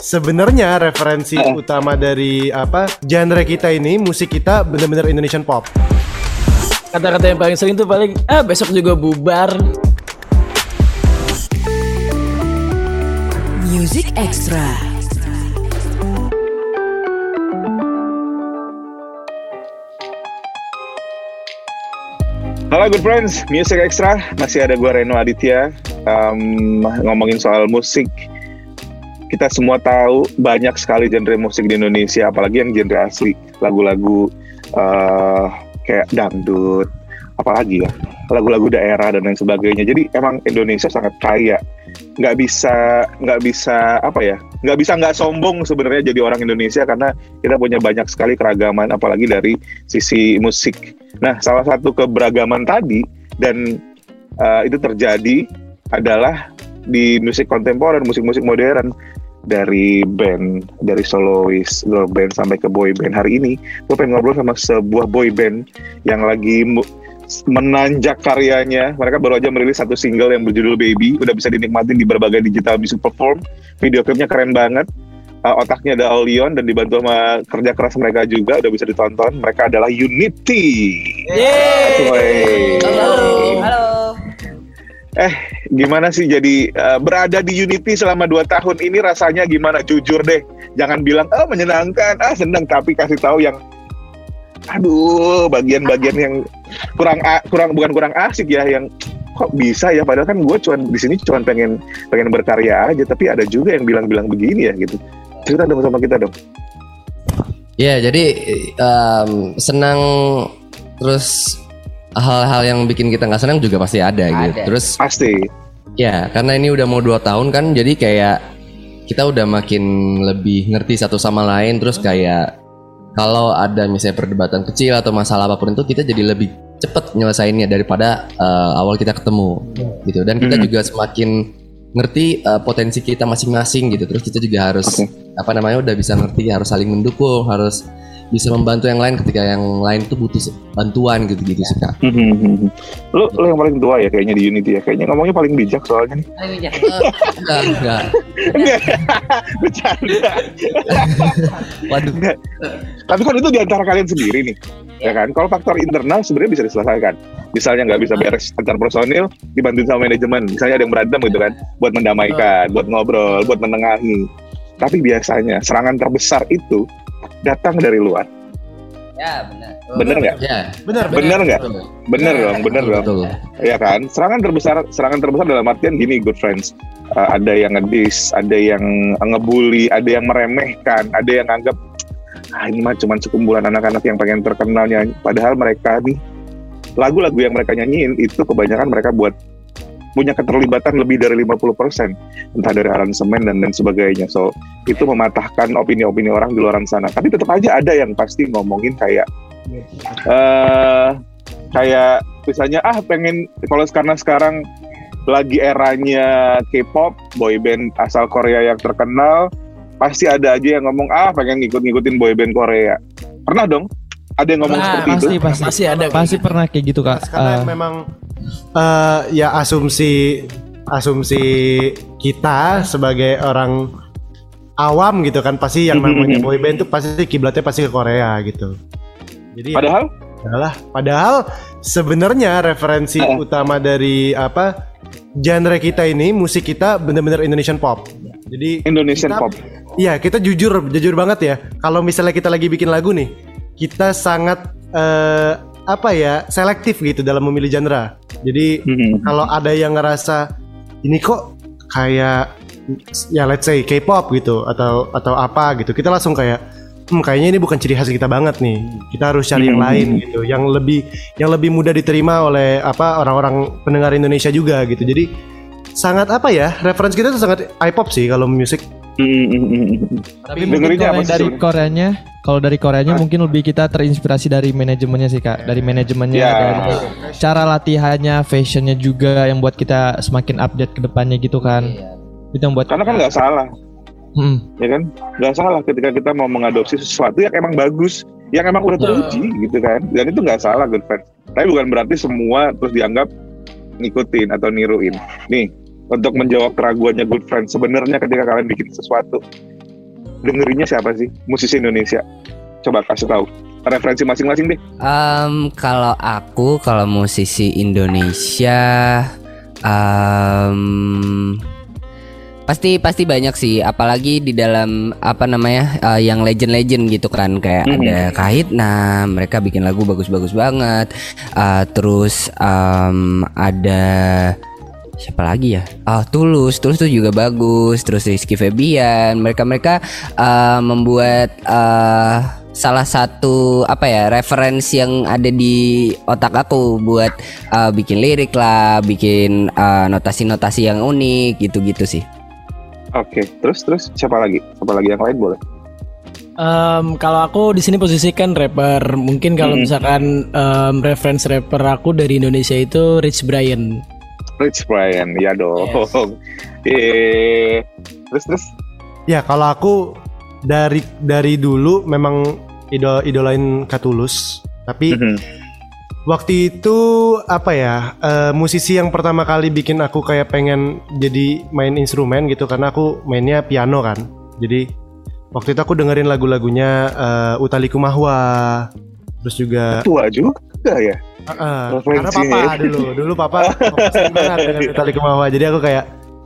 sebenarnya referensi utama dari apa genre kita ini musik kita bener-bener Indonesian pop. Kata-kata yang paling sering tuh paling ah besok juga bubar. Music Extra. Halo good friends, Music Extra masih ada gue Reno Aditya um, ngomongin soal musik. Kita semua tahu banyak sekali genre musik di Indonesia, apalagi yang genre asli, lagu-lagu uh, kayak dangdut, apalagi ya, lagu-lagu daerah dan lain sebagainya. Jadi emang Indonesia sangat kaya, nggak bisa nggak bisa apa ya, nggak bisa nggak sombong sebenarnya jadi orang Indonesia karena kita punya banyak sekali keragaman, apalagi dari sisi musik. Nah, salah satu keberagaman tadi dan uh, itu terjadi adalah di musik kontemporer, musik-musik modern dari band, dari solois, girl band sampai ke boy band. Hari ini gue pengen ngobrol sama sebuah boy band yang lagi menanjak karyanya. Mereka baru aja merilis satu single yang berjudul Baby, udah bisa dinikmatin di berbagai digital music platform. Video klipnya keren banget uh, otaknya ada Olion dan dibantu sama kerja keras mereka juga udah bisa ditonton. Mereka adalah Unity. Yeay. Halo. Halo. Eh, gimana sih jadi uh, berada di Unity selama 2 tahun ini rasanya gimana? Jujur deh, jangan bilang ah oh, menyenangkan, ah seneng, tapi kasih tahu yang aduh bagian-bagian yang kurang kurang bukan kurang asik ya yang kok bisa ya? Padahal kan gue cuman di sini cuman pengen pengen berkarya aja tapi ada juga yang bilang-bilang begini ya gitu. Cerita dong sama kita dong. Ya jadi um, senang terus hal-hal yang bikin kita nggak senang juga pasti ada, ada. Gitu terus pasti. ya karena ini udah mau dua tahun kan jadi kayak kita udah makin lebih ngerti satu sama lain. Terus kayak kalau ada misalnya perdebatan kecil atau masalah apa pun itu kita jadi lebih cepet nyelesainnya daripada uh, awal kita ketemu gitu. Dan kita hmm. juga semakin ngerti uh, potensi kita masing-masing gitu. Terus kita juga harus okay. apa namanya udah bisa ngerti harus saling mendukung harus bisa membantu yang lain ketika yang lain tuh butuh bantuan gitu-gitu sih kak. lo lo yang paling tua ya kayaknya di Unity ya kayaknya ngomongnya paling bijak soalnya nih. Paling bijak. enggak enggak. Bercanda. Waduh. Tapi kan itu di antara kalian sendiri nih, ya kan? Kalau faktor internal sebenarnya bisa diselesaikan. Misalnya nggak bisa beres antar personil, dibantu sama manajemen. Misalnya ada yang berantem gitu kan, buat mendamaikan, buat ngobrol, buat menengahi. Tapi biasanya serangan terbesar itu datang dari luar. Ya benar. Bener nggak? Ya. Bener. Bener nggak? Bener dong, bener dong. Betul. Ya kan. Serangan terbesar, serangan terbesar dalam artian gini, good friends. Uh, ada yang ngedis, ada yang ngebully, ada yang meremehkan, ada yang anggap ah ini mah cuma sekumpulan anak-anak yang pengen terkenal nyanyi. Padahal mereka nih lagu-lagu yang mereka nyanyiin itu kebanyakan mereka buat punya keterlibatan lebih dari 50% entah dari aransemen dan lain sebagainya. So itu mematahkan opini-opini orang di luar sana. Tapi tetap aja ada yang pasti ngomongin kayak uh, kayak misalnya ah pengen kalau karena sekarang lagi eranya K-pop boyband asal Korea yang terkenal pasti ada aja yang ngomong ah pengen ngikut-ngikutin boyband Korea pernah dong? Ada yang ngomong nah, seperti pasti, itu? pasti pasti. Ada pasti pernah kayak gitu kak. Karena uh, memang uh, ya asumsi asumsi kita sebagai orang awam gitu kan pasti yang namanya boyband itu pasti kiblatnya pasti ke Korea gitu. Jadi padahal adalah padahal sebenarnya referensi uh. utama dari apa genre kita ini musik kita bener-bener Indonesian pop. Jadi Indonesian kita, pop. Iya, kita jujur jujur banget ya. Kalau misalnya kita lagi bikin lagu nih, kita sangat uh, apa ya selektif gitu dalam memilih genre. Jadi mm-hmm. kalau ada yang ngerasa ini kok kayak ya let's say K-pop gitu atau atau apa gitu, kita langsung kayak hmm, kayaknya ini bukan ciri khas kita banget nih. Kita harus cari mm-hmm. yang lain gitu, yang lebih yang lebih mudah diterima oleh apa orang-orang pendengar Indonesia juga gitu. Jadi sangat apa ya referensi kita tuh sangat i-pop sih kalau musik tapi mungkin kalau dari Koreanya, kalau dari Koreanya mungkin lebih kita terinspirasi dari manajemennya sih kak, dari manajemennya, yeah. dari cara latihannya, fashionnya juga yang buat kita semakin update ke depannya gitu kan. Yeah. Itu yang buat. Karena kan nggak salah. Hmm. Ya kan, nggak salah ketika kita mau mengadopsi sesuatu yang emang bagus, yang emang udah teruji yeah. gitu kan, dan itu nggak salah good friend. Tapi bukan berarti semua terus dianggap ngikutin atau niruin. Nih, untuk menjawab keraguannya good friend sebenarnya ketika kalian bikin sesuatu dengerinnya siapa sih musisi Indonesia? Coba kasih tahu referensi masing-masing deh. Um, kalau aku kalau musisi Indonesia um, pasti pasti banyak sih apalagi di dalam apa namanya uh, yang legend-legend gitu kan kayak mm -hmm. ada Kahitna mereka bikin lagu bagus-bagus banget uh, terus um, ada siapa lagi ya? Oh, Tulus, Tulus tuh juga bagus. Terus Rizky Febian, mereka-mereka uh, membuat uh, salah satu apa ya referensi yang ada di otak aku buat uh, bikin lirik lah, bikin notasi-notasi uh, yang unik gitu-gitu sih. Oke, terus terus siapa lagi? Siapa lagi yang lain boleh? Um, kalau aku di sini posisikan rapper, mungkin kalau hmm. misalkan um, reference rapper aku dari Indonesia itu Rich Brian. Rich Brian, ya dong. Yes. eh, terus terus? Ya kalau aku dari dari dulu memang idol idolain Katulus, tapi mm -hmm. waktu itu apa ya uh, musisi yang pertama kali bikin aku kayak pengen jadi main instrumen gitu karena aku mainnya piano kan. Jadi waktu itu aku dengerin lagu-lagunya uh, Utali Kumahwa, terus juga tua juga ya Uh, karena papa dulu, dulu papa banget dengan tali kemauan. Jadi aku kayak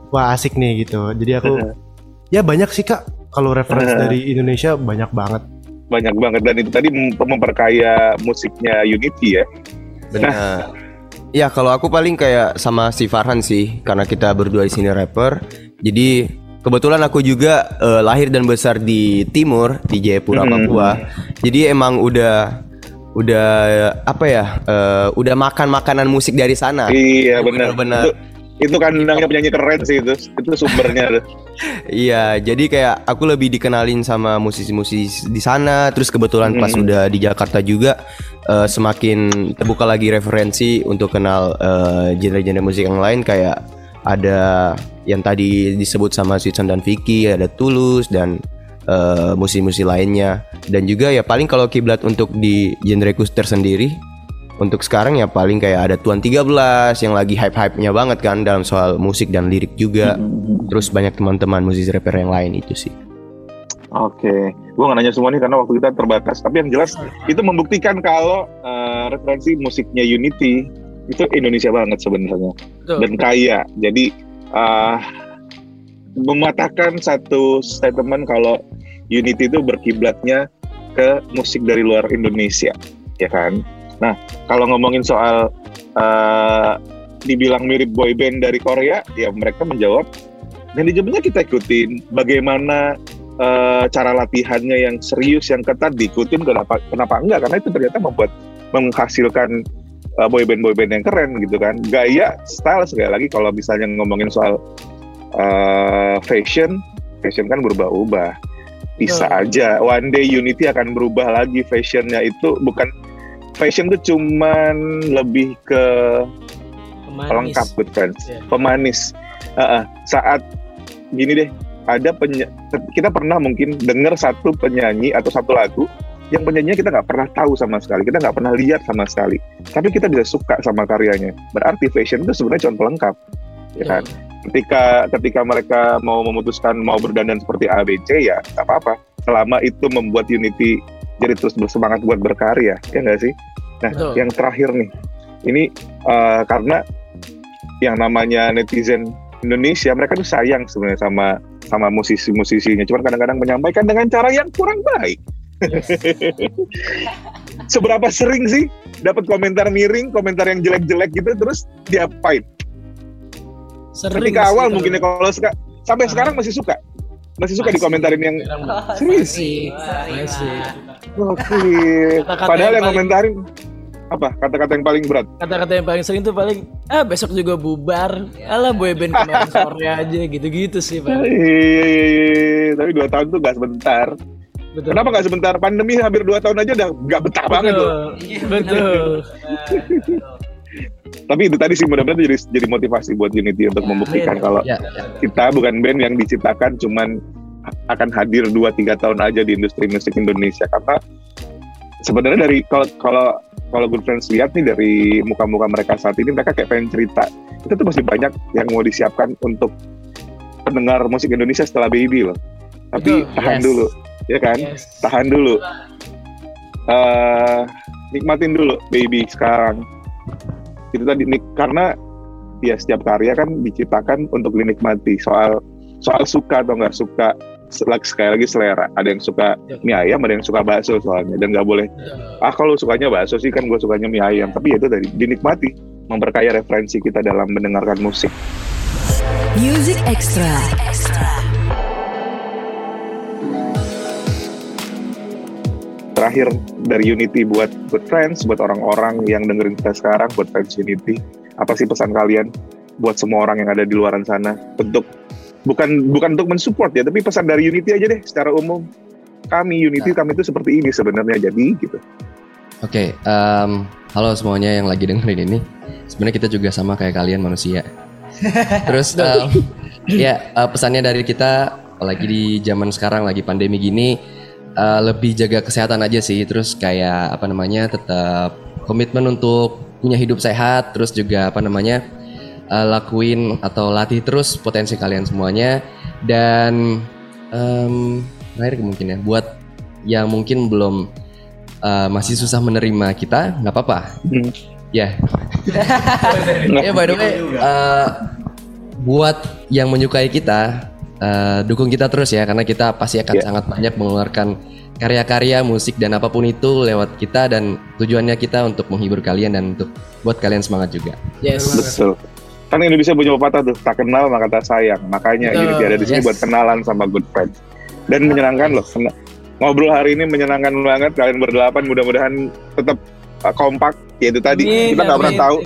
wah asik nih gitu. Jadi aku ya banyak sih kak. Kalau referensi dari Indonesia banyak banget. Banyak banget dan itu tadi memperkaya musiknya Unity ya. Benar. Nah, ya kalau aku paling kayak sama si Farhan sih karena kita berdua di sini rapper. Jadi kebetulan aku juga uh, lahir dan besar di timur di Jayapura Papua. Jadi emang udah udah apa ya uh, udah makan makanan musik dari sana. Iya benar. benar itu, itu kan namanya penyanyi keren sih itu. Itu sumbernya iya jadi kayak aku lebih dikenalin sama musisi-musisi di sana. Terus kebetulan hmm. pas udah di Jakarta juga uh, semakin terbuka lagi referensi untuk kenal genre genre-genre musik yang lain. Kayak ada yang tadi disebut sama Sitson dan Vicky ada Tulus dan uh, musisi-musisi lainnya dan juga ya paling kalau kiblat untuk di genre kuster sendiri untuk sekarang ya paling kayak ada Tuan 13 yang lagi hype-hype-nya banget kan dalam soal musik dan lirik juga. Mm-hmm. Terus banyak teman-teman musisi rapper yang lain itu sih. Oke, okay. gue gak nanya semua nih karena waktu kita terbatas. Tapi yang jelas itu membuktikan kalau uh, referensi musiknya Unity itu Indonesia banget sebenarnya dan kaya. Jadi uh, mematahkan satu statement kalau Unity itu berkiblatnya ke musik dari luar Indonesia, ya kan? Nah, kalau ngomongin soal uh, dibilang mirip boyband dari Korea, ya mereka menjawab manajemennya kita ikutin. Bagaimana uh, cara latihannya yang serius, yang ketat diikutin, kenapa kenapa enggak? Karena itu ternyata membuat menghasilkan uh, boyband boyband yang keren gitu kan. Gaya, style sekali lagi kalau misalnya ngomongin soal uh, fashion, fashion kan berubah-ubah. Bisa oh. aja one day Unity akan berubah lagi fashionnya itu bukan fashion itu cuman lebih ke pemanis. pelengkap good friends, yeah. pemanis. Uh, uh, saat gini deh, ada peny kita pernah mungkin dengar satu penyanyi atau satu lagu yang penyanyinya kita nggak pernah tahu sama sekali, kita nggak pernah lihat sama sekali, tapi kita bisa suka sama karyanya. Berarti fashion itu sebenarnya cuma pelengkap, ya kan? Yeah ketika ketika mereka mau memutuskan mau berdandan seperti ABC ya nggak apa-apa. Selama itu membuat Unity jadi terus bersemangat buat berkarya ya nggak sih? Nah Betul. yang terakhir nih. Ini uh, karena yang namanya netizen Indonesia mereka tuh sayang sebenarnya sama sama musisi-musisinya. Cuman kadang-kadang menyampaikan dengan cara yang kurang baik. Seberapa sering sih dapat komentar miring komentar yang jelek-jelek gitu terus diapain Sering Ketika awal mungkin ya kalau suka sampai sekarang masih suka. Masih suka masih. dikomentarin yang serius. Masih. Masih. Oke. Padahal yang, yang komentarin apa kata-kata yang paling berat kata-kata yang paling sering tuh paling ah besok juga bubar alah boyband kemarin sore aja gitu-gitu sih pak iya, iya, iya, tapi dua tahun tuh gak sebentar Betul. Kenapa gak sebentar? Pandemi hampir dua tahun aja udah gak betah betul. banget tuh. Betul. Tapi itu tadi sih mudah-mudahan jadi jadi motivasi buat Unity untuk ya, membuktikan kalau ya, ya. kita bukan band yang diciptakan cuman akan hadir 2-3 tahun aja di industri musik Indonesia. Karena sebenarnya dari kalau kalau kalau Good Friends lihat nih dari muka-muka mereka saat ini mereka kayak pengen cerita. Itu tuh masih banyak yang mau disiapkan untuk pendengar musik Indonesia setelah Baby loh. Tapi Betul, tahan yes. dulu ya kan? Yes. tahan dulu. Uh, nikmatin dulu baby sekarang itu tadi karena ya setiap karya kan diciptakan untuk dinikmati. Soal soal suka atau nggak suka sekali lagi selera. Ada yang suka ya. mie ayam ada yang suka bakso soalnya dan nggak boleh. Ah kalau sukanya bakso sih kan gue sukanya mie ayam. Tapi ya itu tadi dinikmati. Memperkaya referensi kita dalam mendengarkan musik. Music Extra. Terakhir dari Unity buat buat friends, buat orang-orang yang dengerin kita sekarang, buat fans Unity, apa sih pesan kalian buat semua orang yang ada di luaran sana untuk bukan bukan untuk mensupport ya, tapi pesan dari Unity aja deh secara umum. Kami Unity nah. kami itu seperti ini sebenarnya jadi gitu. Oke, okay, um, halo semuanya yang lagi dengerin ini. Sebenarnya kita juga sama kayak kalian manusia Terus um, ya uh, pesannya dari kita apalagi di zaman sekarang lagi pandemi gini uh, lebih jaga kesehatan aja sih. Terus kayak apa namanya tetap komitmen untuk punya hidup sehat. Terus juga apa namanya uh, lakuin atau latih terus potensi kalian semuanya. Dan um, terakhir mungkin ya buat yang mungkin belum uh, masih susah menerima kita nggak apa-apa. Hmm. Ya. Yeah. ya by the way, uh, buat yang menyukai kita, uh, dukung kita terus ya karena kita pasti akan yeah. sangat banyak mengeluarkan karya-karya musik dan apa pun itu lewat kita dan tujuannya kita untuk menghibur kalian dan untuk buat kalian semangat juga. Yes. Betul. Kan Indonesia punya pepatah tuh, tak kenal maka tak sayang. Makanya ini ada di sini yes. buat kenalan sama good friends. Dan menyenangkan loh. Ngobrol hari ini menyenangkan banget kalian berdelapan mudah-mudahan tetap uh, kompak ya itu tadi amin, kita nggak pernah tahu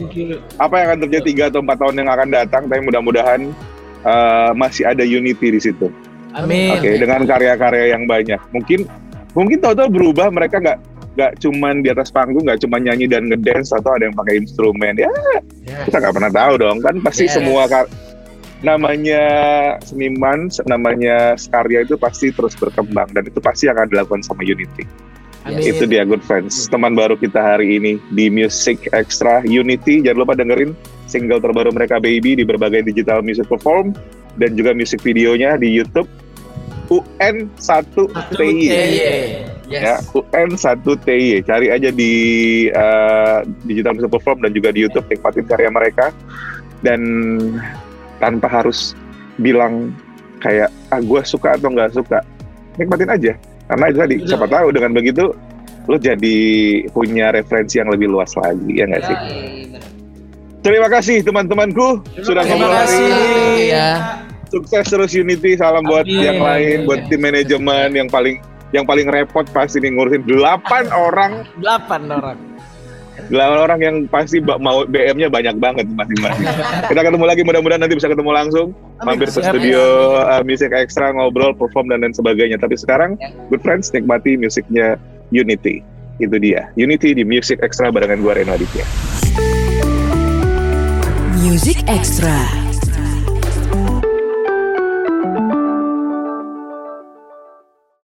apa yang akan terjadi tiga atau empat tahun yang akan datang tapi mudah-mudahan uh, masih ada unity di situ amin oke okay, dengan karya-karya yang banyak mungkin mungkin tahu-tahu berubah mereka nggak nggak cuman di atas panggung nggak cuma nyanyi dan ngedance atau ada yang pakai instrumen ya yes. kita nggak pernah tahu dong kan pasti yes. semua kar namanya seniman namanya karya itu pasti terus berkembang dan itu pasti akan dilakukan sama Unity. Amin. Itu dia good friends. Teman baru kita hari ini di Music Extra Unity. Jangan lupa dengerin single terbaru mereka Baby di berbagai digital music platform dan juga music videonya di YouTube UN 1 TY. Yes. Ya, UN 1 TY. Cari aja di uh, digital music platform dan juga di YouTube nikmatin karya mereka dan tanpa harus bilang kayak ah gue suka atau nggak suka nikmatin aja karena itu tadi, siapa tahu dengan begitu lo jadi punya referensi yang lebih luas lagi, ya nggak sih? Terima kasih teman-temanku sudah ngobrol hari ini. Ya. Sukses terus Unity, salam Amin. buat yang lain, buat tim manajemen yang paling yang paling repot pasti nih ngurusin 8 orang. 8 orang. 8 orang yang pasti mau BM-nya banyak banget masing-masing. Kita ketemu lagi mudah-mudahan nanti bisa ketemu langsung mampir ke studio uh, musik ekstra ngobrol perform dan lain sebagainya tapi sekarang ya. good friends nikmati musiknya Unity itu dia Unity di Music Extra barengan gue Reno Aditya Music Extra